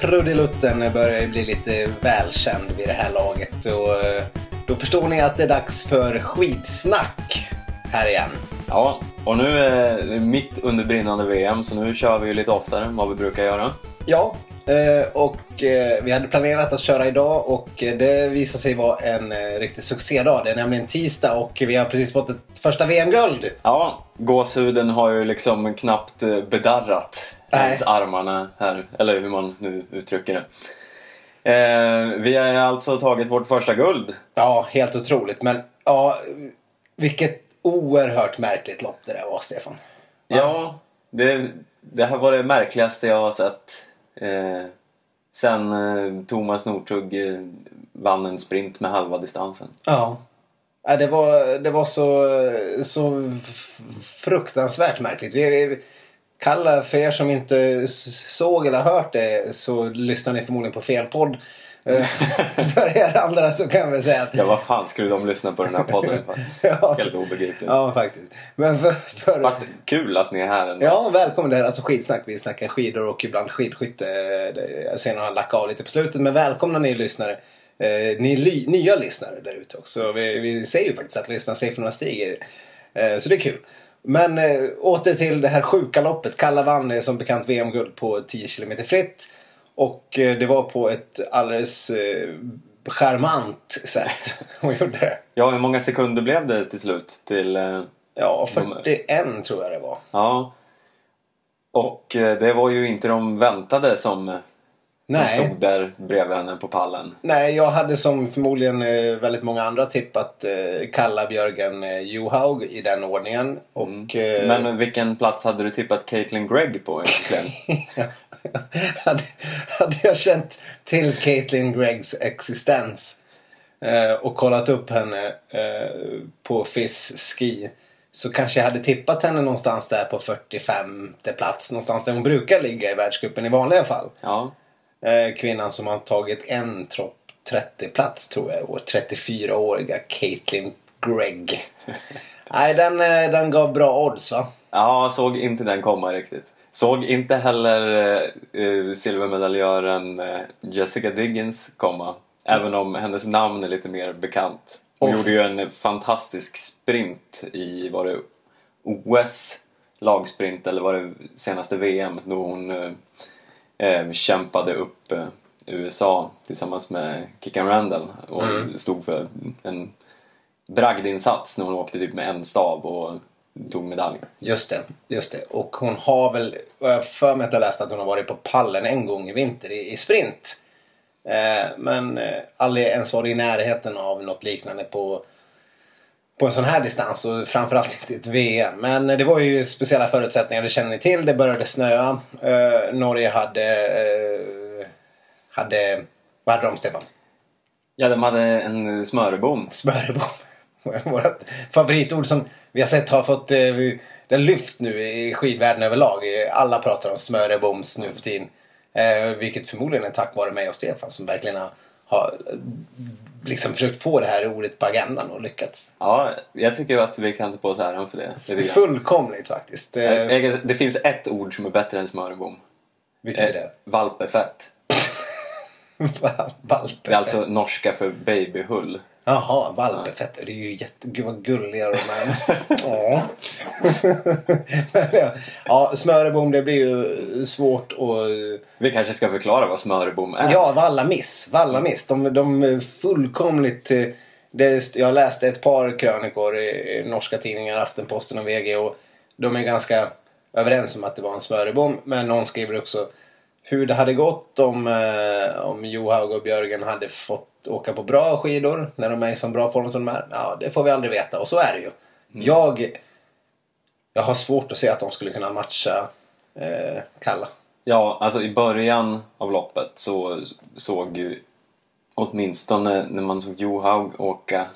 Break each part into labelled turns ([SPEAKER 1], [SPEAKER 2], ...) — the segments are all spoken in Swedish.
[SPEAKER 1] trudelutten börjar ju bli lite välkänd vid det här laget. Och eh, då förstår ni att det är dags för skitsnack här igen.
[SPEAKER 2] Ja, och nu är det mitt under brinnande VM så nu kör vi ju lite oftare än vad vi brukar göra.
[SPEAKER 1] Ja, eh, och eh, vi hade planerat att köra idag och det visade sig vara en riktig succédag. Det är nämligen tisdag och vi har precis fått ett första VM-guld.
[SPEAKER 2] Ja, gåshuden har ju liksom knappt bedarrat armarna här, eller hur man nu uttrycker det. Eh, vi har alltså tagit vårt första guld.
[SPEAKER 1] Ja, helt otroligt. Men ja, vilket oerhört märkligt lopp det där var, Stefan.
[SPEAKER 2] Ja, det, det här var det märkligaste jag har sett. Eh, sen eh, Thomas Northug eh, vann en sprint med halva distansen.
[SPEAKER 1] Ja. Ja, det var, det var så, så fruktansvärt märkligt. Vi, vi, Kalla, för er som inte såg eller hört det så lyssnar ni förmodligen på fel podd. Eh, för er andra så kan jag väl säga att...
[SPEAKER 2] Ja, vad fan skulle de lyssna på den här podden för?
[SPEAKER 1] Ja.
[SPEAKER 2] Helt obegripligt.
[SPEAKER 1] Ja, faktiskt. Men för, för,
[SPEAKER 2] Fast kul att ni är här ändå.
[SPEAKER 1] Ja, välkommen. Det här är alltså skidsnack. Vi snackar skidor och ibland skidskytte. Jag ser några lacka av lite på slutet. Men välkomna ni lyssnare. Eh, ni ly- nya lyssnare där ute också. Vi, vi säger ju faktiskt att lyssnarsiffrorna stiger. Eh, så det är kul. Men eh, åter till det här sjuka loppet. Kalla vann som bekant VM-guld på 10 km fritt. Och eh, det var på ett alldeles eh, charmant sätt hon gjorde det.
[SPEAKER 2] Ja, hur många sekunder blev det till slut? Till, eh,
[SPEAKER 1] Ja,
[SPEAKER 2] De-
[SPEAKER 1] 41 tror jag det var.
[SPEAKER 2] ja. Och eh, det var ju inte de väntade som, som
[SPEAKER 1] Nej.
[SPEAKER 2] stod där bredvid henne på pallen.
[SPEAKER 1] Nej, jag hade som förmodligen eh, väldigt många andra tippat eh, Kalla, Björgen, eh, Johaug i den ordningen. Och, eh,
[SPEAKER 2] Men vilken plats hade du tippat Caitlin Gregg på egentligen?
[SPEAKER 1] hade, hade jag känt till Caitlin Greggs existens och kollat upp henne på FIS Ski så kanske jag hade tippat henne någonstans där på 45 plats. Någonstans där hon brukar ligga i världscupen i vanliga fall.
[SPEAKER 2] Ja.
[SPEAKER 1] Eh, kvinnan som har tagit en topp 30-plats tror jag i år. 34-åriga Caitlin Gregg. Nej, den, eh, den gav bra odds va?
[SPEAKER 2] ja, såg inte den komma riktigt. Såg inte heller eh, eh, silvermedaljören Jessica Diggins komma. Även om hennes namn är lite mer bekant. Hon
[SPEAKER 1] Off.
[SPEAKER 2] gjorde ju en fantastisk sprint i, var det OS lagsprint eller var det senaste VM då hon eh, eh, kämpade upp eh, USA tillsammans med Kickan Randall och stod för en bragdinsats när hon åkte typ med en stav och tog medalj.
[SPEAKER 1] Just det, just det. Och hon har väl, jag för mig att jag läste att hon har varit på pallen en gång i vinter i, i sprint. Eh, men eh, aldrig ens varit i närheten av något liknande på, på en sån här distans och framförallt inte ett VM. Men det var ju speciella förutsättningar, det känner ni till. Det började snöa. Eh, Norge hade, eh, hade, vad hade de Stefan?
[SPEAKER 2] Ja, de hade en smörebom.
[SPEAKER 1] Smörebom. Vårt favoritord som vi har sett har fått eh, det har lyft nu i skidvärlden överlag. Alla pratar om smöreboms nu för tiden. Eh, vilket förmodligen är tack vare mig och Stefan som verkligen har, har liksom försökt få det här ordet på agendan och lyckats.
[SPEAKER 2] Ja, jag tycker att vi kan ta på oss äran för det.
[SPEAKER 1] Fullkomligt faktiskt. Eh,
[SPEAKER 2] Det finns ett ord som är bättre än smörebom.
[SPEAKER 1] vilket är
[SPEAKER 2] Eh,
[SPEAKER 1] det?
[SPEAKER 2] Valpefett.
[SPEAKER 1] Valpefett.
[SPEAKER 2] Det är alltså norska för babyhull.
[SPEAKER 1] Jaha, valpefett. Det är ju jätte... Gud vad gulliga de är. ja. Men ja. smörebom det blir ju svårt att...
[SPEAKER 2] Vi kanske ska förklara vad smörebom är.
[SPEAKER 1] Ja, vallamiss. Vallamiss. De, de är fullkomligt... eh, Det, jag läste ett par krönikor i, i norska tidningar, Aftenposten och VG och de är ganska överens om att det var en smörebom. Men någon skriver också hur det hade gått om, eh, om Johaug och Björgen hade fått åka på bra skidor när de är i så bra form som de är. Ja, det får vi aldrig veta och så är det ju. Jag, jag har svårt att se att de skulle kunna matcha eh, Kalla.
[SPEAKER 2] Ja, alltså i början av loppet så såg ju åtminstone när man såg Johaug åka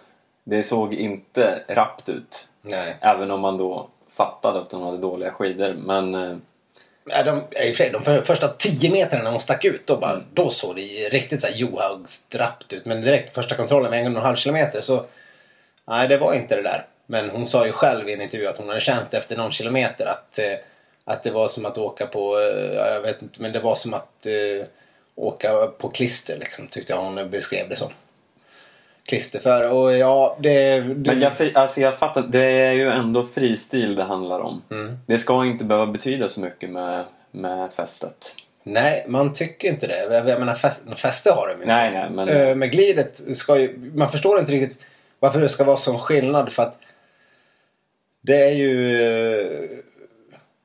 [SPEAKER 2] det såg inte rappt ut.
[SPEAKER 1] Nej.
[SPEAKER 2] Även om man då fattade att hon hade dåliga skidor. Men
[SPEAKER 1] Ja, de, i för de för, första tio metrarna när hon stack ut, då, bara, då såg det riktigt så Johaug-strappt ut. Men direkt första kontrollen, en och en halv kilometer, så... Nej, det var inte det där. Men hon sa ju själv i en intervju att hon hade känt efter någon kilometer att eh, att det var som att åka på, eh, ja, jag vet inte, men det var som att eh, åka på klister liksom, tyckte jag hon beskrev det som. För och ja, det... det
[SPEAKER 2] Men jag, alltså jag fattar, det är ju ändå fristil det handlar om.
[SPEAKER 1] Mm.
[SPEAKER 2] Det ska inte behöva betyda så mycket med, med festet.
[SPEAKER 1] Nej, man tycker inte det. Jag menar, fest, fäste har de ju inte.
[SPEAKER 2] Nej, men...
[SPEAKER 1] Eh, Men glidet ska ju... Man förstår inte riktigt varför det ska vara sån skillnad för att det är ju...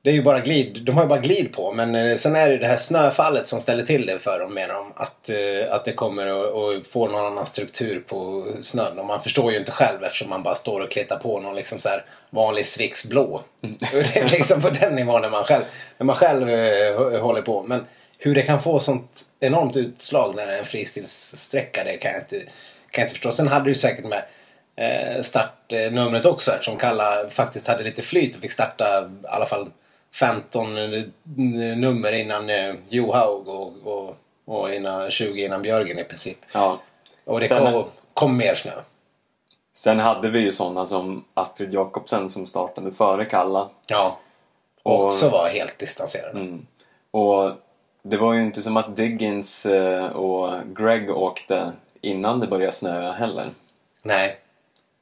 [SPEAKER 1] Det är ju bara glid. De har ju bara glid på. Men eh, sen är det det här snöfallet som ställer till det för dem menar de. Att, eh, att det kommer att få någon annan struktur på snön. Och man förstår ju inte själv eftersom man bara står och kletar på någon liksom så här vanlig Swix blå. Det är liksom på den nivån när man själv, när man själv eh, håller på. Men hur det kan få sånt enormt utslag när det är en fristilssträcka det kan jag inte, kan jag inte förstå. Sen hade du säkert med startnumret också eftersom Kalla faktiskt hade lite flyt och fick starta i alla fall 15 nummer innan eh, Johaug och, och, och innan 20 innan Björgen i princip.
[SPEAKER 2] Ja.
[SPEAKER 1] Och det
[SPEAKER 2] Sen-
[SPEAKER 1] kom, kom mer snö.
[SPEAKER 2] Sen hade vi ju sådana som Astrid Jakobsen som startade före Kalla.
[SPEAKER 1] Ja. Och också var helt distanserade.
[SPEAKER 2] Mm. Och det var ju inte som att Diggins eh, och Greg åkte innan det började snöa heller.
[SPEAKER 1] Nej.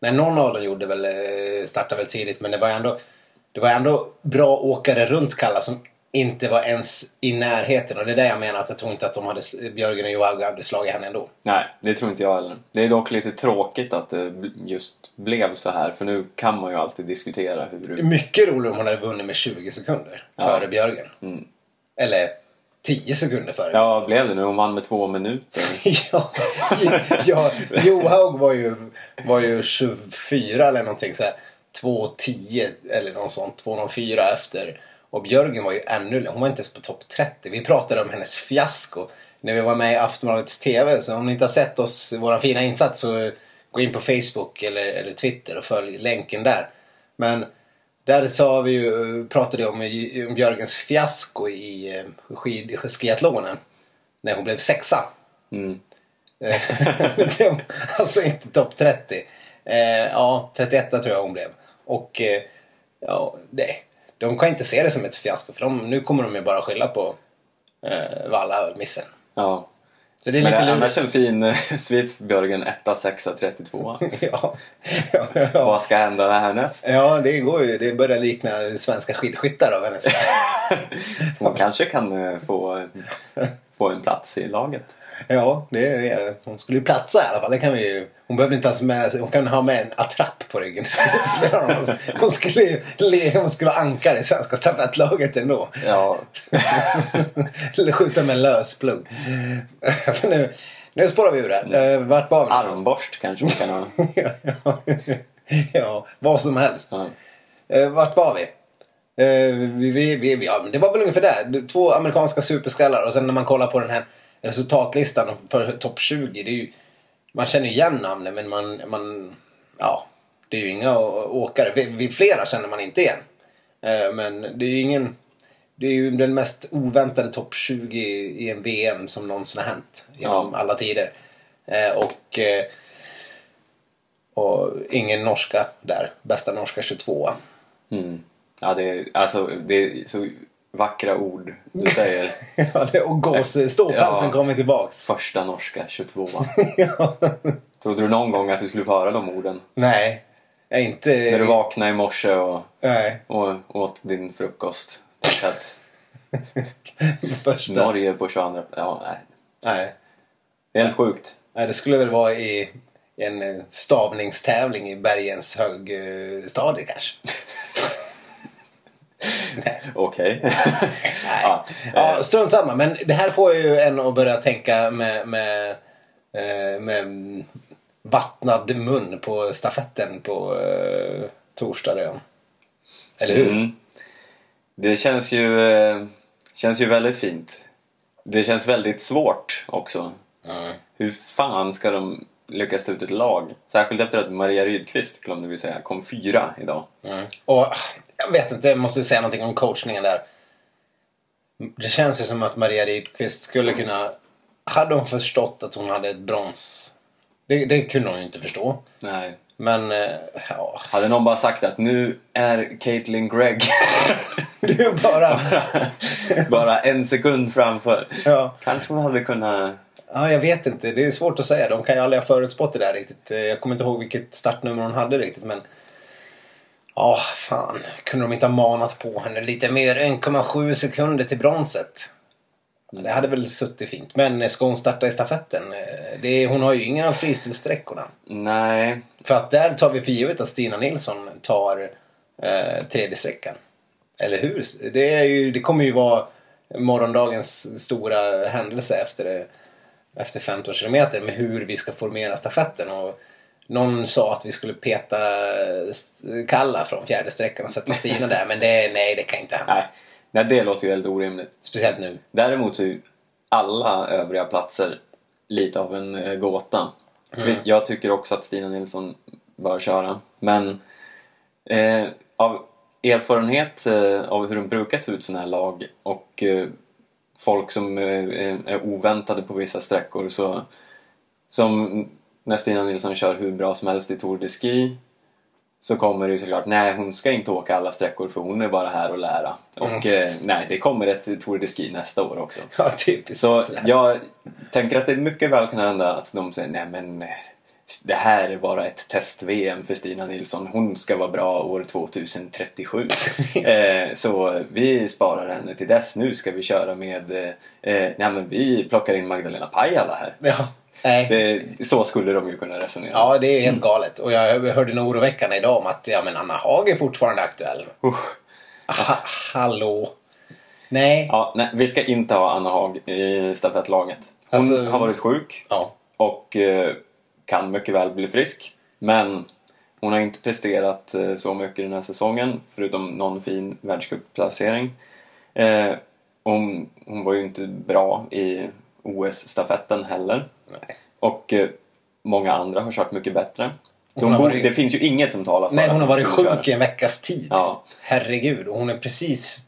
[SPEAKER 1] Nej, någon av dem gjorde väl, eh, startade väl tidigt men det var ändå, det var ändå bra åkare runt Kalla som inte var ens i närheten. Och det är det jag menar att jag tror inte att de hade, Björgen och Johaug hade slagit henne ändå.
[SPEAKER 2] Nej, det tror inte jag heller. Det är dock lite tråkigt att det just blev så här för nu kan man ju alltid diskutera hur...
[SPEAKER 1] Mycket roligare om hon hade vunnit med 20 sekunder
[SPEAKER 2] Ja.
[SPEAKER 1] före Björgen.
[SPEAKER 2] Mm.
[SPEAKER 1] Eller 10 sekunder före
[SPEAKER 2] Ja, blev det nu? Hon vann med två minuter.
[SPEAKER 1] ja, ja, Johaug var ju, var ju 24 eller någonting så här. 2.10 eller något sånt. 2.04 efter. Och Björgen var ju ännu Hon var inte ens på topp 30. Vi pratade om hennes fiasko när vi var med i Aftonbladets TV. Så om ni inte har sett oss, våra fina insats så gå in på Facebook eller, eller Twitter och följ länken där. Men där sa vi ju, pratade om, om Björgens fiasko i eh, skid, skiatlonen. När hon blev sexa.
[SPEAKER 2] Mm.
[SPEAKER 1] Blev alltså inte topp 30. Eh, ja, 31 tror jag hon blev. Och eh, ja, det, de kan inte se det som ett fiasko för de, nu kommer de ju bara skylla på eh, Valla-missen.
[SPEAKER 2] Ja.
[SPEAKER 1] Så det är
[SPEAKER 2] Men
[SPEAKER 1] lite
[SPEAKER 2] det är annars en fin eh, svit för Björgen. 1, 6, 32.
[SPEAKER 1] ja, ja, ja.
[SPEAKER 2] Vad ska hända härnäst?
[SPEAKER 1] ja, det går ju. Det börjar likna svenska skidskyttar av hennes.
[SPEAKER 2] Hon kanske kan eh, få, få en plats i laget.
[SPEAKER 1] Ja, det är, hon skulle ju platsa i alla fall. Det kan vi ju. Hon behöver inte ens med, hon kan ha med en attrapp på ryggen. Det. Hon skulle ju le, hon skulle vara ankare i svenska stafettlaget ändå.
[SPEAKER 2] Ja.
[SPEAKER 1] Eller skjuta med en lös plugg. För nu, nu spårar vi ur det. Eh, Vart var vi?
[SPEAKER 2] Armborst kanske hon kan ha.
[SPEAKER 1] ja, ja, vad som helst.
[SPEAKER 2] Ja.
[SPEAKER 1] Eh, vart var vi? Eh, vi, vi, vi ja, det var väl ungefär där. Två amerikanska superskrällar och sen när man kollar på den här resultatlistan för topp 20. Det är ju, man känner ju igen namnen men man, man... Ja, det är ju inga åkare. Vi, vi flera känner man inte igen. Eh, men det är ju ingen... Det är ju den mest oväntade topp 20 i en VM som någonsin har hänt genom
[SPEAKER 2] Ja.
[SPEAKER 1] alla tider. Eh, och, eh, och ingen norska där. Bästa norska 22
[SPEAKER 2] Mm. Ja, det alltså, det är så vackra ord du säger.
[SPEAKER 1] Ja, det- och gås, ståpälsen
[SPEAKER 2] Ja.
[SPEAKER 1] kommer tillbaks.
[SPEAKER 2] Första norska 22.
[SPEAKER 1] ja.
[SPEAKER 2] Trodde du någon gång att du skulle få höra de orden?
[SPEAKER 1] Nej, jag inte...
[SPEAKER 2] När du vaknade i morse och,
[SPEAKER 1] Nej,
[SPEAKER 2] och åt din frukost. Att
[SPEAKER 1] första.
[SPEAKER 2] Norge på 22... Ja, nej.
[SPEAKER 1] Nej.
[SPEAKER 2] Det är helt sjukt.
[SPEAKER 1] Nej, det skulle väl vara i en eh, stavningstävling i Bergens högstadie kanske.
[SPEAKER 2] Okej. Ja.
[SPEAKER 1] Ja, strunt samma. Men det här får ju en att börja tänka med, med, eh, med vattnad mun på stafetten på eh, torsdag redan. Eller hur?
[SPEAKER 2] Mm. Det känns ju, eh, känns ju väldigt fint. Det känns väldigt svårt också.
[SPEAKER 1] Mm.
[SPEAKER 2] Hur fan ska de lyckas ta ut ett lag? Särskilt efter att Maria Rydqvist, glömde vi säga, kom fyra idag.
[SPEAKER 1] Mm. Och jag vet inte, jag måste säga någonting om coachningen där. Det känns ju som att Maria Rydqvist skulle kunna... Hade hon förstått att hon hade ett brons... Det, det kunde hon ju inte förstå.
[SPEAKER 2] Nej.
[SPEAKER 1] Men, eh, ja.
[SPEAKER 2] Hade någon bara sagt att nu är Caitlin Gregg
[SPEAKER 1] Du är bara...
[SPEAKER 2] bara en sekund framför.
[SPEAKER 1] Ja.
[SPEAKER 2] Kanske man hade kunnat...
[SPEAKER 1] ja, jag vet inte. Det är svårt att säga. De kan ju aldrig ha förutspått det där riktigt. Jag kommer inte ihåg vilket startnummer hon hade riktigt, men... Ja, fan. Kunde de inte ha manat på henne lite mer? 1,7 sekunder till bronset. Det hade väl suttit fint. Men ska hon starta i stafetten? Eh, Det hon har ju ingen av freestyle-sträckorna.
[SPEAKER 2] Nej.
[SPEAKER 1] För att där tar vi för givet att Stina Nilsson tar eh, tredje sträckan. Eller hur? Det, ju, det kommer ju vara morgondagens stora händelse efter, efter 15 kilometer med hur vi ska formera stafetten. Och någon sa att vi skulle peta st- Kalla från fjärde sträckan och sätta Stina där. Men det, nej, det kan inte hända.
[SPEAKER 2] Nej. Nej, det låter ju helt orimligt.
[SPEAKER 1] Speciellt nu.
[SPEAKER 2] Däremot så är ju alla övriga platser lite av en eh, gåta.
[SPEAKER 1] Mm.
[SPEAKER 2] Visst, jag tycker också att Stina Nilsson bör köra. Men eh, av erfarenhet eh, av hur de brukar ta ut sådana här lag och eh, folk som eh, är oväntade på vissa sträckor så som när Stina Nilsson kör hur bra som helst i Tour de Ski så kommer det ju såklart, nej hon ska inte åka alla sträckor för hon är bara här och lära. Och eh, nej, det kommer ett Tour de Ski nästa år också.
[SPEAKER 1] Ja, typiskt.
[SPEAKER 2] Så jag tänker att det mycket väl kan hända att de säger nej men eh, det här är bara ett test-VM för Stina Nilsson. Hon ska vara bra år 2037. eh, så vi sparar henne till dess. Nu ska vi köra med... Eh, eh, nej men vi plockar in Magdalena Pajala här.
[SPEAKER 1] Ja, nej.
[SPEAKER 2] Det, så skulle de ju kunna resonera.
[SPEAKER 1] Ja, det är helt galet. Och jag hörde något oroväckande idag om att ja, men Anna Haag är fortfarande aktuell.
[SPEAKER 2] Usch.
[SPEAKER 1] Ha, hallå? Nej.
[SPEAKER 2] Ja, nej, vi ska inte ha Anna Haag i stafettlaget. Hon
[SPEAKER 1] Alltså-
[SPEAKER 2] har varit sjuk.
[SPEAKER 1] Ja.
[SPEAKER 2] och eh, kan mycket väl bli frisk. Men hon har inte presterat eh, så mycket den här säsongen förutom någon fin världscupplacering. Eh, hon, hon var ju inte bra i OS-stafetten heller.
[SPEAKER 1] Nej.
[SPEAKER 2] Och eh, många andra har kört mycket bättre. Så
[SPEAKER 1] Hon
[SPEAKER 2] hon borde,
[SPEAKER 1] varit-
[SPEAKER 2] Det finns ju inget som talar för
[SPEAKER 1] Nej,
[SPEAKER 2] att
[SPEAKER 1] hon har varit sjuk i
[SPEAKER 2] köra.
[SPEAKER 1] en veckas tid.
[SPEAKER 2] Ja.
[SPEAKER 1] Herregud. Och hon är precis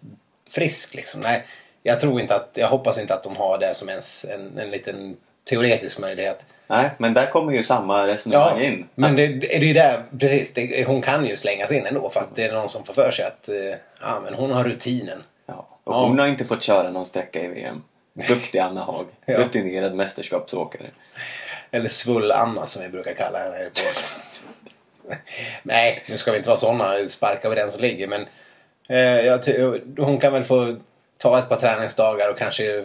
[SPEAKER 1] frisk liksom. Nej, jag tror inte att... Jag hoppas inte att de har det som ens en, en liten teoretisk möjlighet.
[SPEAKER 2] Nej, men där kommer ju samma
[SPEAKER 1] Ja,
[SPEAKER 2] resonemang in.
[SPEAKER 1] men
[SPEAKER 2] Att-
[SPEAKER 1] det, det är ju där, precis. Det, hon kan ju slängas in ändå för att det är någon som får för sig att eh, ja, men hon har rutinen.
[SPEAKER 2] Ja, och
[SPEAKER 1] Ja.
[SPEAKER 2] hon har inte fått köra någon sträcka i VM. Duktig Anna Haag.
[SPEAKER 1] Ja.
[SPEAKER 2] Rutinerad mästerskapsåkare.
[SPEAKER 1] Eller Svull-Anna som vi brukar kalla henne. på. Nej, nu ska vi inte vara såna. Sparka över den som ligger. Men eh, jag hon kan väl få ta ett par träningsdagar och kanske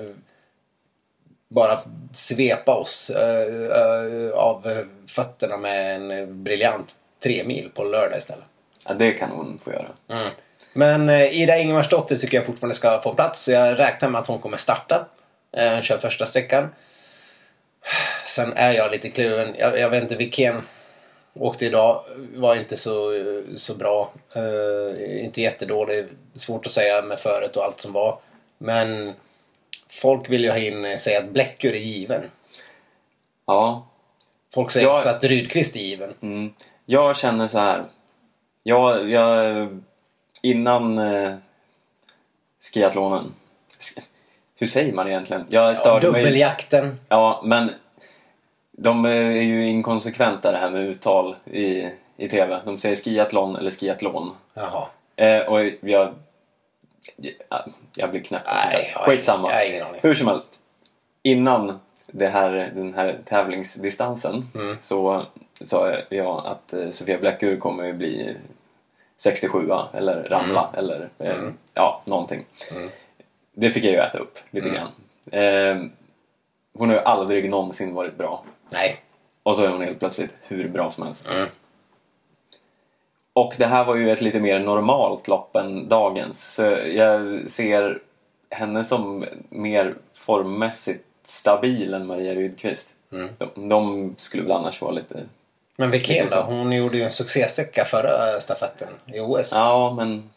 [SPEAKER 1] bara svepa oss eh, eh, av fötterna med en briljant tre mil på lördag istället.
[SPEAKER 2] Ja, det kan hon få göra.
[SPEAKER 1] Mm. Men eh, Ida Ingemarsdotter tycker jag fortfarande ska få plats. Så jag räknar med att hon kommer starta. Eh, kör första sträckan. Sen är jag lite kluven. Jag, jag vet inte vilken åkte idag. Var inte så, så bra. Eh, inte jättedålig. Svårt att säga med föret och allt som var. Men folk vill ju ha in, eh, säga att Bläckur är given.
[SPEAKER 2] Ja,
[SPEAKER 1] Folk säger
[SPEAKER 2] Jag-
[SPEAKER 1] också att Rydqvist är given.
[SPEAKER 2] mm. jag känner så här. Jag, jag innan eh, skiathlonen. Sk- Hur säger man egentligen? Jag
[SPEAKER 1] Ja,
[SPEAKER 2] störde mig...
[SPEAKER 1] dubbeljakten.
[SPEAKER 2] Ja, men de är ju inkonsekventa det här med uttal i, i TV. De säger skiathlon eller skiathlon.
[SPEAKER 1] Jaha.
[SPEAKER 2] Eh, och jag... Jag, jag blir knäpp
[SPEAKER 1] Nej, jag
[SPEAKER 2] Skitsamma.
[SPEAKER 1] jag har ingen aning.
[SPEAKER 2] Hur som helst. Innan det här, den här tävlingsdistansen
[SPEAKER 1] Mm.
[SPEAKER 2] så sa jag att eh, Sofia Bläckur kommer ju bli 67 eller ramla eller eh, ja, någonting.
[SPEAKER 1] Mm.
[SPEAKER 2] Det fick jag ju äta upp lite grann. Eh, hon har ju aldrig någonsin varit bra.
[SPEAKER 1] Nej.
[SPEAKER 2] Och så är hon helt plötsligt hur bra som helst.
[SPEAKER 1] Mm.
[SPEAKER 2] Och det här var ju ett lite mer normalt lopp än dagens. Så jag ser henne som mer formmässigt stabil än Maria Rydqvist.
[SPEAKER 1] Mm.
[SPEAKER 2] De, de skulle väl annars vara lite...
[SPEAKER 1] Men Wikén då? Hon gjorde ju en succésträcka förra stafetten i OS.
[SPEAKER 2] Ja, men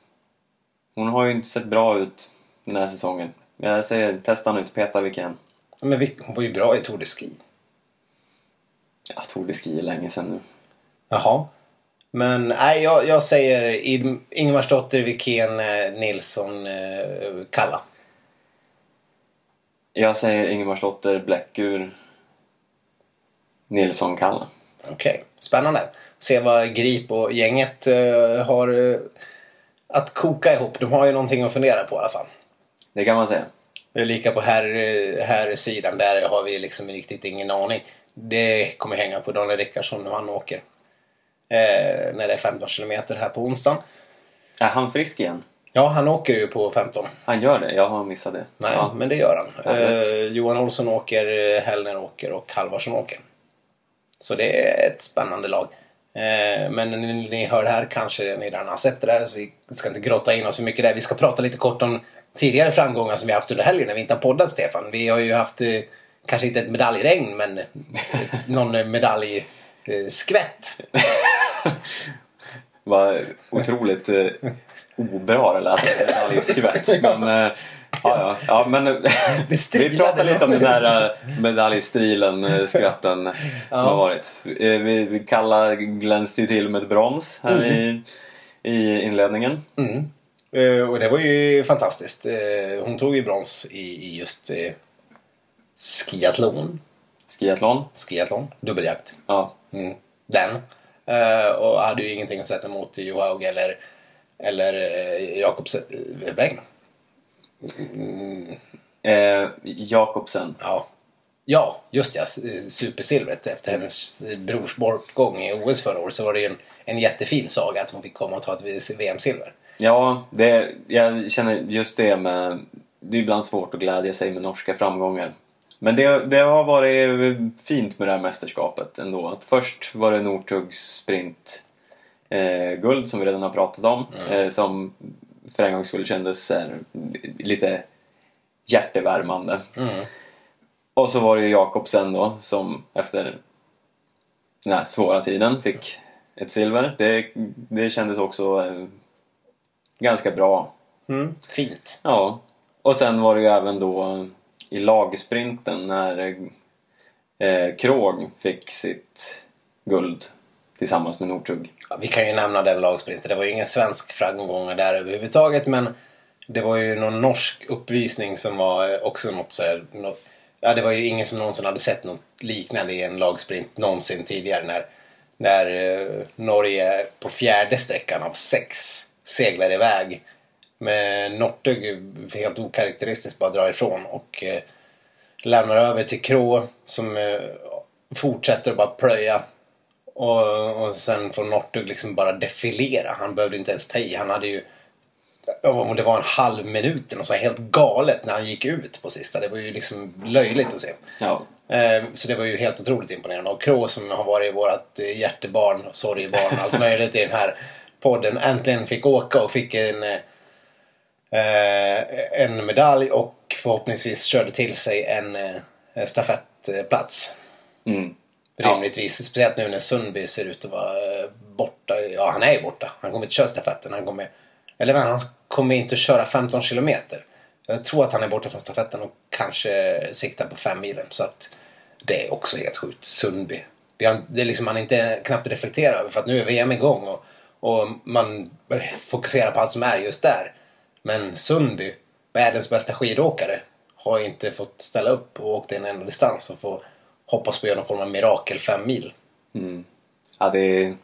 [SPEAKER 2] hon har ju inte sett bra ut den här säsongen. Jag säger testa nu, peta vilken.
[SPEAKER 1] Men hon var ju bra i Tour de Ski.
[SPEAKER 2] Jag tog det ski länge sedan nu.
[SPEAKER 1] Jaha. Men nej, jag, jag säger Ingemarsdotter, Wikén, eh, Nilsson, eh, Kalla.
[SPEAKER 2] Jag säger Ingemarsdotter, Bläckur, Nilsson, Kalla.
[SPEAKER 1] Okej. spännande. Se vad Grip och gänget eh, har att koka ihop. De har ju någonting att fundera på i alla fall.
[SPEAKER 2] Det kan man säga.
[SPEAKER 1] Det är lika på här, här sidan. Där har vi liksom riktigt ingen aning. Det kommer hänga på Daniel Rickardsson när han åker. Eh, när det är 15 kilometer här på onsdagen.
[SPEAKER 2] Är han frisk igen?
[SPEAKER 1] Ja, han åker ju på 15.
[SPEAKER 2] Han gör det? Jag har missat det.
[SPEAKER 1] Nej,
[SPEAKER 2] Ja.
[SPEAKER 1] men det gör han. Eh, Johan Olsson åker, eh, Hellner åker och Halvarsson åker. Så det är ett spännande lag. Eh, men ni, ni hör det här kanske ni redan har sett det där så vi ska inte grotta in oss för mycket där. Vi ska prata lite kort om tidigare framgångar som vi haft under helgen när vi inte har poddat Stefan. Vi har ju haft eh, kanske inte ett medaljregn men eh, någon medaljskvätt.
[SPEAKER 2] Vad otroligt eh, obra det lät. Medaljskvätt. Men, eh, ja, ja. men eh, vi pratar lite om den här eh, medaljstrilen, eh, skvätten som
[SPEAKER 1] Ja.
[SPEAKER 2] har varit. Eh, Vi, vi kallar glänste ju till med ett brons här i, i inledningen.
[SPEAKER 1] Mm. Eh, och det var ju fantastiskt. Eh, hon tog ju brons i, just eh, skiathlon.
[SPEAKER 2] Skiathlon.
[SPEAKER 1] Skiathlon. Dubbeljakt.
[SPEAKER 2] Ja.
[SPEAKER 1] Mm. Den. Eh, och hade ju ingenting att sätta emot Johaug eller, eller Jakobs Beng.
[SPEAKER 2] Eh, Jakobsen.
[SPEAKER 1] Ja. Ja, just ja. Supersilvret. Efter hennes brors bortgång i OS förra året så var det ju en, en jättefin saga att hon fick komma och ta ett VM-silver.
[SPEAKER 2] Ja, det, jag känner just det med... Det är ibland svårt att glädja sig med norska framgångar. Men det, det har varit fint med det här mästerskapet ändå. Att först var det Northugs sprint eh, guld som vi redan har pratat om. Eh, som för en gångs skull kändes eh, lite hjärtevärmande.
[SPEAKER 1] Mm.
[SPEAKER 2] Och så var det ju Jakobsen då som efter den här svåra tiden fick ett silver. Det, det kändes också eh, ganska bra.
[SPEAKER 1] Mm. Fint.
[SPEAKER 2] Ja. Och sen var det ju även då i lagsprinten när eh, Krog fick sitt guld tillsammans med Northug.
[SPEAKER 1] Ja, vi kan ju nämna den lagsprinten. Det var ju ingen svensk framgång där överhuvudtaget men det var ju någon norsk uppvisning som var eh, också något så här, något, Ja, det var ju ingen som någonsin hade sett något liknande i en lagsprint någonsin tidigare när, när eh, Norge på fjärde sträckan av sex seglar iväg med Northug helt okaraktäristiskt bara drar ifrån och eh, lämnar över till Krå som eh, fortsätter att bara plöja och, och sen får Northug liksom bara defilera. Han behövde inte ens ta i. Han hade ju... Om det var en halv minut eller så helt galet när han gick ut på sista. Det var ju liksom löjligt att se.
[SPEAKER 2] Ja.
[SPEAKER 1] Eh, Så det var ju helt otroligt imponerande. Och Krå som har varit vårt hjärtebarn, sorgebarn, allt möjligt i den här podden äntligen fick åka och fick en, eh, en medalj och förhoppningsvis körde till sig en eh, stafettplats.
[SPEAKER 2] Mm. Ja.
[SPEAKER 1] Rimligtvis. Speciellt nu när Sundby ser ut att vara eh, borta. Ja, han är ju borta. Han kommer inte köra stafetten. Han kommer, eller han kommer inte köra 15 kilometer. Jag tror att han är borta från stafetten och kanske siktar på fem milen. Så att det är också helt sjukt. Sundby. Det är, det är liksom man inte knappt reflekterar över för att nu är VM igång och, och man fokuserar på allt som är just där. Men Sundby, världens bästa skidåkare, har inte fått ställa upp och åkt en enda distans och få hoppas på att göra någon form av mirakel fem mil.
[SPEAKER 2] ja det, är,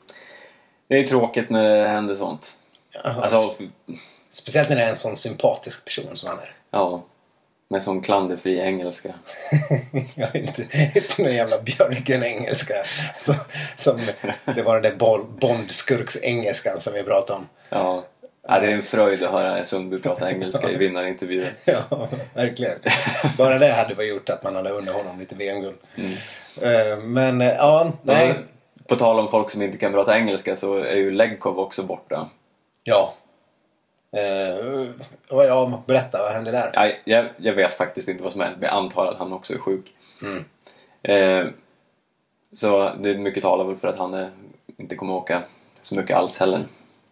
[SPEAKER 2] det är tråkigt när det händer sånt. Alltså,
[SPEAKER 1] Speciellt när det är en sån sympatisk person som han är.
[SPEAKER 2] ja. Med sån klanderfri engelska.
[SPEAKER 1] Jag är inte, inte någon jävla Björgen-engelska. Som, som, det var den där Bond-skurks-engelskan som vi pratade om.
[SPEAKER 2] Ja. ja. Det är en fröjd att höra Sundby prata engelska i vinnarintervjuer.
[SPEAKER 1] Ja, verkligen. Bara det hade väl gjort att man hade unnat honom lite VM-guld. Eh, Men eh, ja, nej.
[SPEAKER 2] På tal om folk som inte kan prata engelska så är ju Legkov också borta.
[SPEAKER 1] Ja. Uh, ja, berätta, vad hände där?
[SPEAKER 2] Jag, jag, jag vet faktiskt inte vad som hänt men jag antar att han också är sjuk. Eh, så det är mycket talar väl för att han är, inte kommer åka så mycket alls heller.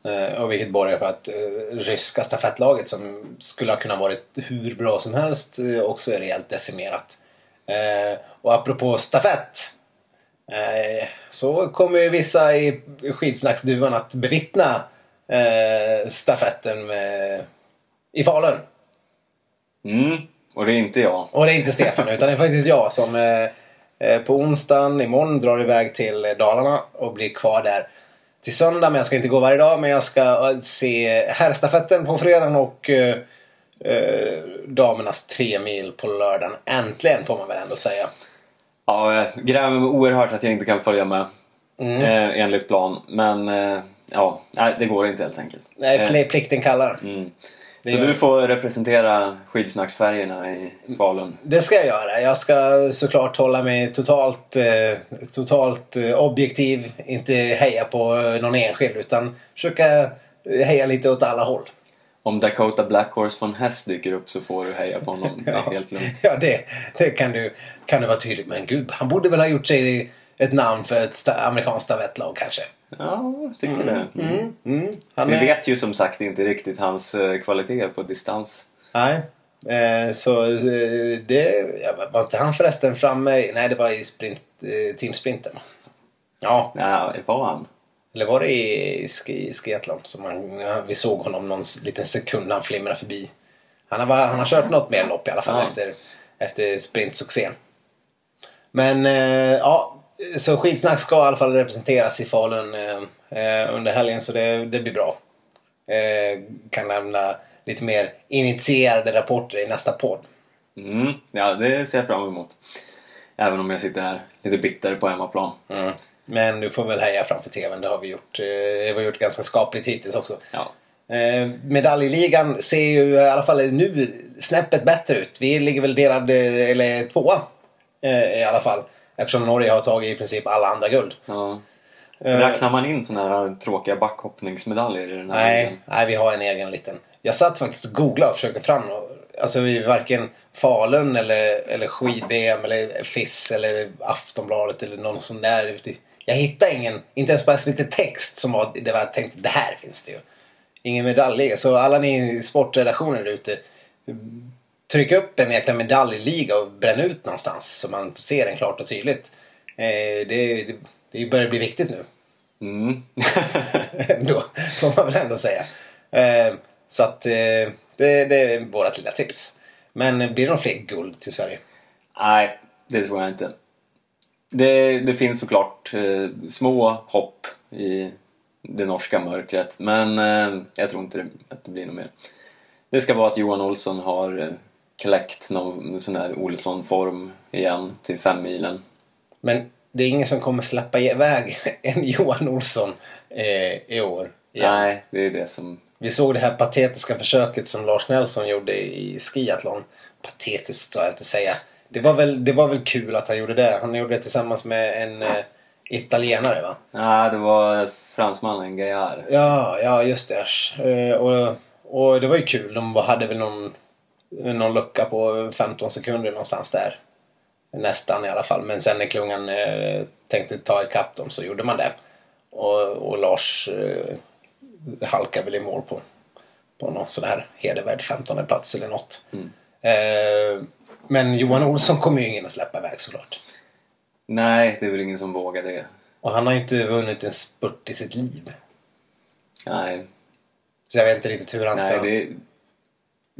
[SPEAKER 1] Eh, och vilket borgar för att eh, ryska stafettlaget som skulle ha kunnat varit hur bra som helst eh, också är rejält decimerat. Eh, och apropå stafett eh, så kommer ju vissa i skidsnacksduvan att bevittna eh, stafetten med, i Falun.
[SPEAKER 2] Mm, och det är inte jag.
[SPEAKER 1] Och det är inte Stefan utan det är faktiskt jag som eh, eh, på onsdagen. Imorgon drar iväg till eh, Dalarna och blir kvar där till söndag. Men jag ska inte gå varje dag. Men jag ska eh, se herrstafetten på fredagen och eh, damernas tre mil på lördagen. Äntligen får man väl ändå säga.
[SPEAKER 2] Ja, jag grämer mig oerhört att jag inte kan följa med. Eh, enligt plan. Men eh, ja, nej, det går inte helt enkelt.
[SPEAKER 1] Nej,
[SPEAKER 2] Eh,
[SPEAKER 1] plikten kallar.
[SPEAKER 2] mm. Så du får representera skidsnacksfärgerna i Falun.
[SPEAKER 1] Det ska jag göra. Jag ska såklart hålla mig totalt, eh, totalt eh, objektiv. Inte heja på någon enskild utan försöka heja lite åt alla håll.
[SPEAKER 2] Om Dakota Blackhorse von Hess dyker upp så får du heja på honom. Är helt lugnt.
[SPEAKER 1] Ja, det, det kan, du, kan du vara tydlig Men gud, han borde väl ha gjort sig ett namn för ett sta- amerikanskt stafettlag kanske.
[SPEAKER 2] Ja, jag tycker det. Mm.
[SPEAKER 1] Mm, han
[SPEAKER 2] Vi
[SPEAKER 1] är-
[SPEAKER 2] vet ju som sagt inte riktigt hans eh, kvaliteter på distans.
[SPEAKER 1] Nej. Eh, så eh, det... Var inte han förresten framme? Nej, det var i sprint, eh, teamsprinten. Ja,
[SPEAKER 2] Ja, var han?
[SPEAKER 1] Eller var det i ski, skiathlon som man, vi såg honom någon liten sekund när han flimrade förbi. Han har, han har kört något mer lopp i alla fall
[SPEAKER 2] Ja.
[SPEAKER 1] efter, efter sprintsuccén. Men eh, ja, så skitsnack ska i alla fall representeras i Falun eh, eh, under helgen så det, det blir bra. Eh, kan lämna lite mer initierade rapporter i nästa podd.
[SPEAKER 2] Mm. Ja, det ser jag fram emot. Även om jag sitter här lite bitter på hemmaplan.
[SPEAKER 1] Mm. Men du får väl heja framför tvn, det har vi gjort. Eh, det har vi gjort ganska skapligt hittills också.
[SPEAKER 2] Ja.
[SPEAKER 1] Eh, medaljligan ser ju i alla fall nu snäppet bättre ut. Vi ligger väl delad, eh, eller tvåa eh, i alla fall. Eftersom Norge har tagit i princip alla andra guld.
[SPEAKER 2] ja.
[SPEAKER 1] Eh,
[SPEAKER 2] Räknar man in såna här tråkiga backhoppningsmedaljer i den här
[SPEAKER 1] Nej,
[SPEAKER 2] ligan?
[SPEAKER 1] nej, vi har en egen liten. Jag satt faktiskt och googlade och försökte fram Alltså vi varken Falun eller, eller skid-VM eller FIS eller Aftonbladet eller någon sån där. Jag hittade ingen, inte ens bara lite text som var det var jag tänkte det här finns det ju. Ingen medaljliga. Så alla ni i sportredaktioner ute. Tryck upp en jäkla medaljliga och bränn ut någonstans så man ser den klart och tydligt. Eh, det, det, det börjar bli viktigt nu.
[SPEAKER 2] Mm.
[SPEAKER 1] Ändå, får man väl ändå säga. Eh, så att eh, det, det är vårat lilla tips. Men blir det någon fler guld till Sverige?
[SPEAKER 2] Nej, det tror jag inte. Det, det finns såklart små hopp i det norska mörkret, men jag tror inte att det blir något mer. Det ska vara att Johan Olsson har kläckt någon sån här Olsson-form igen till fem milen.
[SPEAKER 1] Men det är ingen som kommer släppa iväg en Johan Olsson eh, i år. igen.
[SPEAKER 2] Nej, det är det som...
[SPEAKER 1] Vi såg det här patetiska försöket som Lars Nelson gjorde i skiathlon. Patetiskt ska jag inte säga. Det var, väl, det var väl kul att han gjorde det. Han gjorde det tillsammans med en eh, italienare va?
[SPEAKER 2] Nej, det var fransmannen Gaillard.
[SPEAKER 1] Ja, ja just det. Eh, och, och det var ju kul. De hade väl någon, någon lucka på 15 sekunder någonstans där. Nästan i alla fall. Men sen när klungan eh, tänkte ta ikapp dem så gjorde man det. Och, och Lars eh, halkade väl i mål på, på någon sån här hedervärd 15 plats eller något. Eh, men Johan Olsson kommer ju ingen att släppa iväg såklart.
[SPEAKER 2] Nej, det är väl ingen som vågar det.
[SPEAKER 1] Och han har ju inte vunnit en spurt i sitt liv.
[SPEAKER 2] Nej,
[SPEAKER 1] Så jag vet inte riktigt hur han ska...
[SPEAKER 2] Nej det,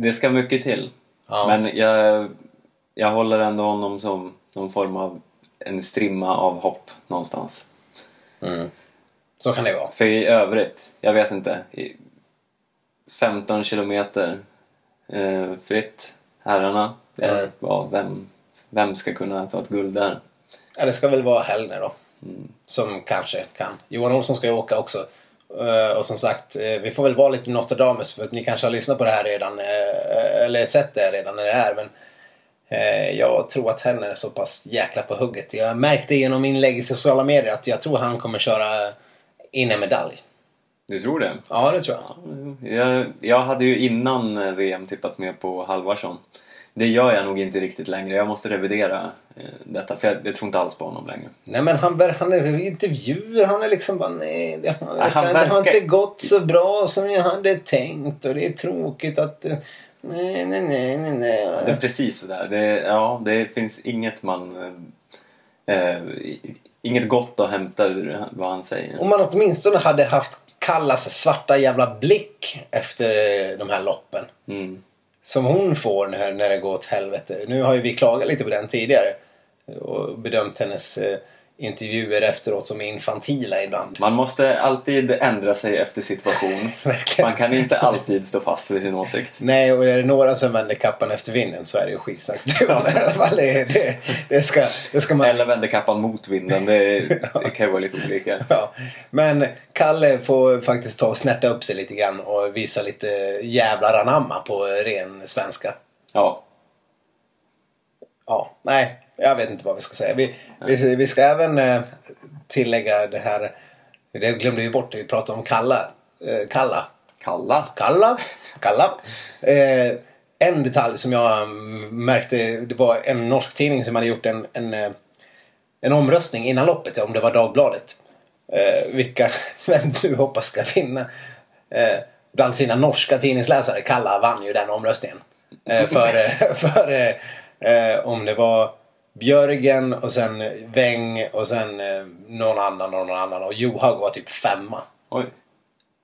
[SPEAKER 2] det ska mycket till.
[SPEAKER 1] Ja.
[SPEAKER 2] Men jag, jag håller ändå honom som någon form av en strimma av hopp någonstans.
[SPEAKER 1] Mm. Så kan det vara.
[SPEAKER 2] För i övrigt, jag vet inte. i 15 kilometer eh, fritt, herrarna. Det,
[SPEAKER 1] Mm.
[SPEAKER 2] ja, vem, vem ska kunna ta ett guld där?
[SPEAKER 1] Ja, det ska väl vara Hellner då. Som kanske kan. Johan Olsson ska ju åka också. Eh, och som sagt, eh, vi får väl vara lite Nostradamus för att ni kanske har lyssnat på det här redan. eh, eller sett det redan när det är. Men jag tror att Hellner är så pass jäkla på hugget. Jag märkte genom inlägg i sociala medier att jag tror han kommer köra in en medalj.
[SPEAKER 2] Du tror det?
[SPEAKER 1] Ja, det tror jag.
[SPEAKER 2] Jag, jag hade ju innan VM tippat med på Halvarsson. Det gör jag nog inte riktigt längre. Jag måste revidera eh, detta för jag, jag tror inte alls på honom längre.
[SPEAKER 1] Nej men han, han är intervjuer, han är liksom bara nej, det, har,
[SPEAKER 2] Ja, han
[SPEAKER 1] det har
[SPEAKER 2] verkar-
[SPEAKER 1] inte gått så bra som jag hade tänkt och det är tråkigt att eh, nej, nej, nej, nej, nej.
[SPEAKER 2] Det är precis sådär. Det, ja, det finns inget man... Eh, eh, inget gott att hämta ur vad han säger.
[SPEAKER 1] Om man åtminstone hade haft Kallas svarta jävla blick efter de här loppen.
[SPEAKER 2] Mm.
[SPEAKER 1] Som hon får när, när det går åt helvete. Nu har ju vi klagat lite på den tidigare. och bedömt hennes eh, intervjuer efteråt som infantila ibland.
[SPEAKER 2] Man måste alltid ändra sig efter situation. Man kan inte alltid stå fast vid sin åsikt.
[SPEAKER 1] Nej, och är det några som vänder kappan efter vinden så är det ju skitsnacksduon i alla fall. Det, det, det, ska, det ska man...
[SPEAKER 2] Eller vänder kappan mot vinden. Det, det kan ju vara lite olika.
[SPEAKER 1] Ja. Men Kalle får faktiskt ta och snärta upp sig lite grann och visa lite jävlar anamma på ren svenska.
[SPEAKER 2] Ja.
[SPEAKER 1] Ja, nej, jag vet inte vad vi ska säga. Vi, vi, vi ska även eh, tillägga det här. Det glömde vi bort. Vi pratade om Kalla. Eh, Kalla.
[SPEAKER 2] Kalla.
[SPEAKER 1] Kalla. Kalla. Eh, en detalj som jag mm, märkte. Det var en norsk tidning som hade gjort en, en, en omröstning innan loppet. Om det var Dagbladet. Eh, vilka, vem du hoppas ska vinna. Eh, bland sina norska tidningsläsare. Kalla vann ju den omröstningen. Eh, för för om det var Björgen och sen Weng och sen eh, någon annan och någon annan. Och Johaug var typ femma.
[SPEAKER 2] Oj.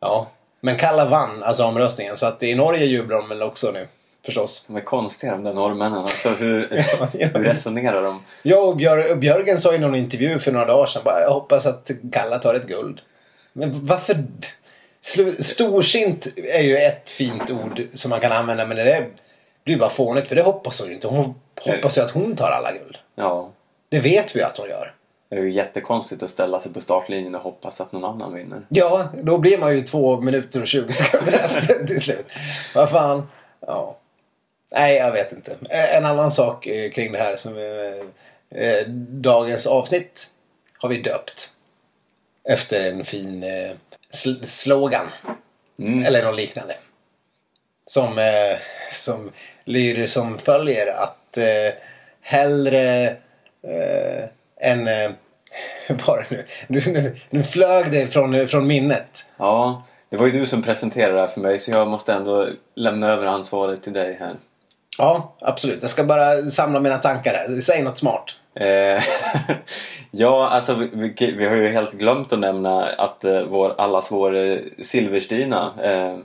[SPEAKER 1] Ja. Men Kalla vann alltså omröstningen. Så att i Norge jublar de väl också nu. Förstås.
[SPEAKER 2] De är konstiga de där norrmännen. Alltså, hur, hur resonerar de?
[SPEAKER 1] Ja, och Björ- Björgen sa i någon intervju för några dagar sedan bara, jag hoppas att Kalla tar ett guld. Men varför? Storsint är ju ett fint ord som man kan använda men det är- blir bara fånigt för det hoppas hon ju inte. Hon hoppas ju att hon tar alla guld.
[SPEAKER 2] Ja.
[SPEAKER 1] Det vet vi att hon gör.
[SPEAKER 2] Det är ju jättekonstigt att ställa sig på startlinjen och hoppas att någon annan vinner.
[SPEAKER 1] Ja, då blir man ju två minuter och 20 sekunder efter till slut. Vad fan. Ja. Nej, jag vet inte. En annan sak eh, kring det här som eh, eh, dagens avsnitt har vi döpt. Efter en fin eh, sl- slogan.
[SPEAKER 2] Mm.
[SPEAKER 1] Eller något liknande. Som, eh, som lyder som följer att eh, hellre eh, än... Eh, det nu? Nu, nu? nu flög det från, från minnet.
[SPEAKER 2] Ja, det var ju du som presenterade det här för mig så jag måste ändå lämna över ansvaret till dig här.
[SPEAKER 1] Ja, absolut. Jag ska bara samla mina tankar här. Säg något smart.
[SPEAKER 2] Eh, ja, alltså vi, vi, vi har ju helt glömt att nämna att eh, vår, allas vår eh, Silverstina eh,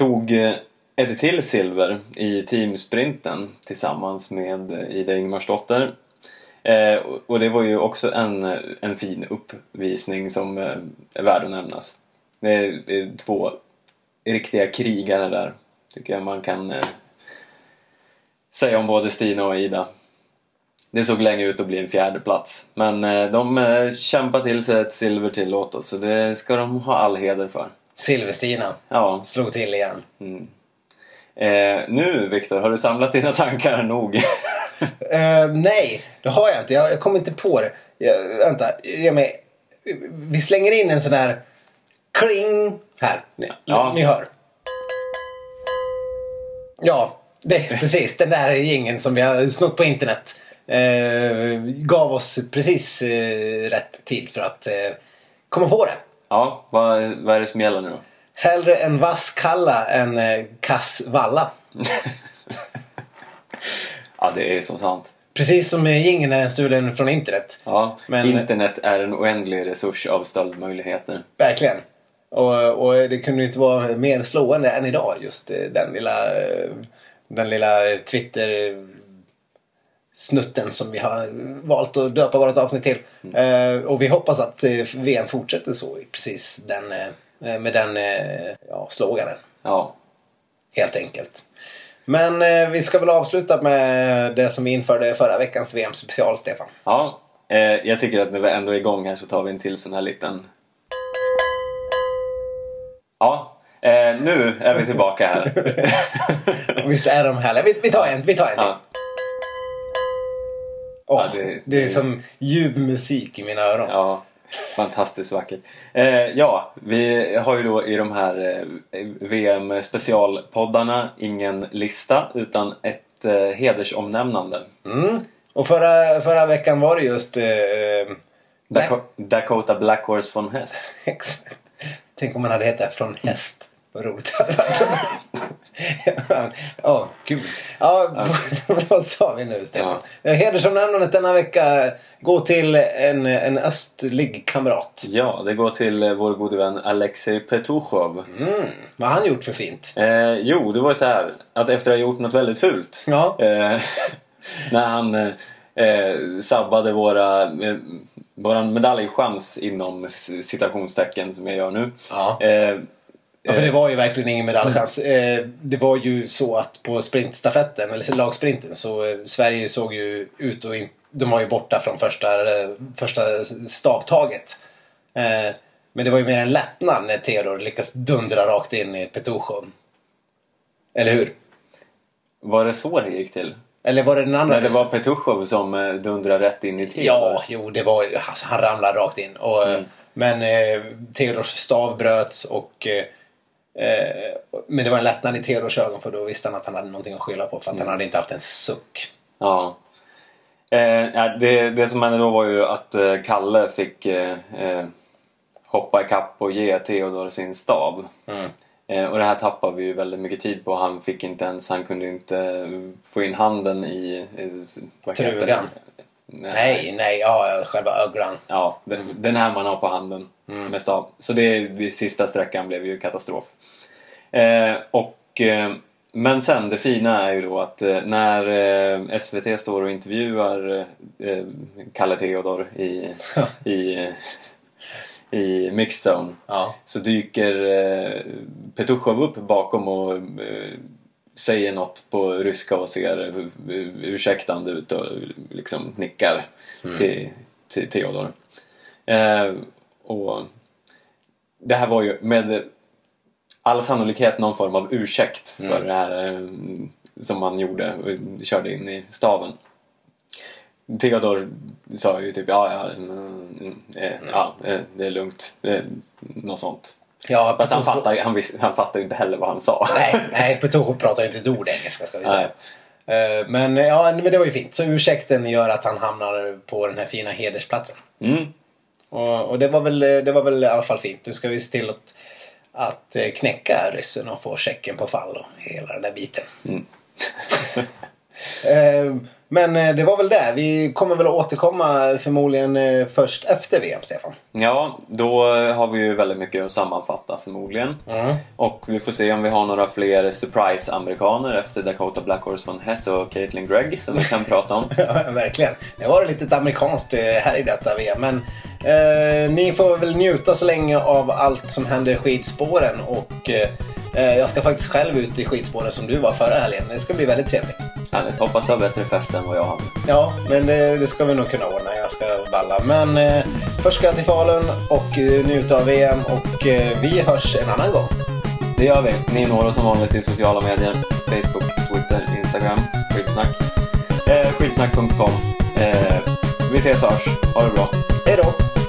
[SPEAKER 2] tog eh, ett till silver i teamsprinten tillsammans med eh, Ida Ingemarsdotter. Eh, och- det var ju också en, eh, en fin uppvisning som eh, är värd att nämnas. Det är, det är två riktiga krigare där, tycker jag man kan eh, säga om både Stina och Ida. Det såg länge ut att bli en fjärde plats. Men eh, de eh, kämpar till sig ett silver till åt oss så det ska de ha all heder för.
[SPEAKER 1] Silverstina
[SPEAKER 2] Ja.
[SPEAKER 1] slog till igen.
[SPEAKER 2] Mm. Eh, nu Viktor, har du samlat dina tankar nog?
[SPEAKER 1] Eh, nej, det har jag inte. Jag, jag kommer inte på det. Jag, vänta, ge mig. Vi slänger in en sån här kling här. Ni,
[SPEAKER 2] Ja.
[SPEAKER 1] ni hör. Ja, det, precis. Den där jingeln som vi har snott på internet. Eh, gav oss precis eh, rätt tid för att eh, komma på det.
[SPEAKER 2] Ja, vad, vad är det som gäller nu då?
[SPEAKER 1] Hellre en vass kalla än eh, kass valla.
[SPEAKER 2] Ja, det är så sant.
[SPEAKER 1] Precis som jingeln är stulen från internet.
[SPEAKER 2] Ja,
[SPEAKER 1] Men-
[SPEAKER 2] internet är en oändlig resurs av stöldmöjligheter.
[SPEAKER 1] Verkligen. Och, och det kunde inte vara mer slående än idag just eh, den lilla, eh, den lilla Twitter snutten som vi har valt att döpa vårt avsnitt till. Eh, och vi hoppas att eh, VM fortsätter så precis den, eh, med den ja, sloganen.
[SPEAKER 2] Ja,
[SPEAKER 1] Helt enkelt. Men vi ska väl avsluta med det som vi införde förra veckans VM special, Stefan.
[SPEAKER 2] ja jag tycker att när vi ändå är igång här så tar vi en till sån här liten... Ja, nu är vi tillbaka här.
[SPEAKER 1] Visst är de härliga? Vi, vi tar en, vi tar en till.
[SPEAKER 2] ja,
[SPEAKER 1] Åh,
[SPEAKER 2] Ja, det-
[SPEAKER 1] det, är som ljuv musik i mina öron.
[SPEAKER 2] ja, fantastiskt vackert. Eh, ja, vi har ju då i de här eh, VM specialpoddarna ingen lista utan ett eh, hedersomnämnande.
[SPEAKER 1] Mm. Och förra, förra veckan var det just... Eh,
[SPEAKER 2] Dako- Dakota Black Horse von Hess.
[SPEAKER 1] Exakt. Tänk om man hade hetat från häst. Vad roligt det hade varit. Åh, gud. Ja, vad sa vi nu, Stefan? Ja. Hedersomnämnandet denna vecka går till en, en östlig kamrat.
[SPEAKER 2] Ja, det går till eh, vår gode vän Alexej Petushov.
[SPEAKER 1] Mm. Vad har han gjort för fint?
[SPEAKER 2] Eh, jo, det var så här att efter att ha gjort något väldigt fult.
[SPEAKER 1] Ja.
[SPEAKER 2] Eh, när han eh, eh, sabbade våra, eh, våran medaljchans inom citationstecken som jag gör nu.
[SPEAKER 1] Ja.
[SPEAKER 2] Eh,
[SPEAKER 1] Ja, för det var ju verkligen ingen medaljchans. Eh, det var ju så att på sprintstafetten, eller lagsprinten, så eh, Sverige såg ju ut och in, de var ju borta från första, eh, första stavtaget. Eh, men det var ju mer en lättnad när Theodor lyckas dundra rakt in i Petrushov. Eller hur?
[SPEAKER 2] var det så det gick till?
[SPEAKER 1] Eller var det den andra?
[SPEAKER 2] När det var Petushov som eh, dundrade rätt in i Theodor?
[SPEAKER 1] Ja, jo, det var. Alltså, han ramlade rakt in. Och,
[SPEAKER 2] Mm.
[SPEAKER 1] Men eh, Theodors stav bröts och... Eh, eh, men det var en lättnad i Theodors ögon för då visste han att han hade någonting att skylla på för att
[SPEAKER 2] Mm.
[SPEAKER 1] han hade inte haft en suck.
[SPEAKER 2] Ja. Eh, det, det som hände då var ju att eh, Kalle fick eh, eh, hoppa ikapp och ge Theodor sin stav.
[SPEAKER 1] Mm.
[SPEAKER 2] Eh, och det här tappade vi ju väldigt mycket tid på. Han fick inte ens, han kunde inte eh, få in handen i... i?
[SPEAKER 1] Trugan. Nej, nej, ja, själva öglan.
[SPEAKER 2] Ja, den, den här man har på handen
[SPEAKER 1] Mm.
[SPEAKER 2] med stav. Så det, det sista sträckan blev ju katastrof. Eh, och, eh, men sen, det fina är ju då att eh, när eh, SVT står och intervjuar eh, Kalle Theodor i, i, i Mixed Zone
[SPEAKER 1] Ja.
[SPEAKER 2] så dyker eh, Petushov upp bakom och eh, säger något på ryska och ser eh, ursäktande ut och liksom nickar till, till Theodor. Eh, och det här var ju med all sannolikhet någon form av ursäkt för det här eh, som man gjorde och körde in i staven. Theodor sa ju typ ja, ja, mm, eh, ja eh, det är lugnt. Något sånt.
[SPEAKER 1] Ja,
[SPEAKER 2] Fast han fattar, han, han fattar ju inte heller vad han sa.
[SPEAKER 1] Nej, nej Petrushov pratar ju inte ett ord engelska ska vi
[SPEAKER 2] Nej.
[SPEAKER 1] säga. Eh, Men ja, men det var ju fint. Så ursäkten gör att han hamnar på den här fina hedersplatsen.
[SPEAKER 2] Mm.
[SPEAKER 1] Och, och det, var väl, det var väl i alla fall fint. Nu ska vi se till att, att eh, knäcka ryssen och få checken på fall och hela den där biten.
[SPEAKER 2] Mm.
[SPEAKER 1] Eh, Men eh, det var väl det. Vi kommer väl att återkomma förmodligen eh, först efter VM, Stefan.
[SPEAKER 2] Ja, då har vi ju väldigt mycket att sammanfatta förmodligen.
[SPEAKER 1] Mm.
[SPEAKER 2] Och vi får se om vi har några fler surprise-amerikaner efter Dakota Blackhorse von Hess och Caitlin Gregg som vi kan prata om.
[SPEAKER 1] Ja, verkligen. Det var lite amerikanskt eh, här i detta VM. Men eh, ni får väl njuta så länge av allt som händer i skidspåren. Och eh, jag ska faktiskt själv ut i skidspåren som du var förra helgen. Det ska bli väldigt trevligt.
[SPEAKER 2] Härligt. Hoppas du har bättre fest än vad jag hade.
[SPEAKER 1] Ja, men det, det ska vi nog kunna ordna. Jag ska balla. Men eh, först ska jag till Falun och eh, njuta av VM. Och eh, vi hörs en annan gång.
[SPEAKER 2] Det gör vi. Ni når oss som vanligt i sociala medier. Facebook, Twitter, Instagram, skitsnack. Eh, skitsnack.com. Eh, vi ses och hörs. Ha det bra.
[SPEAKER 1] Hej då!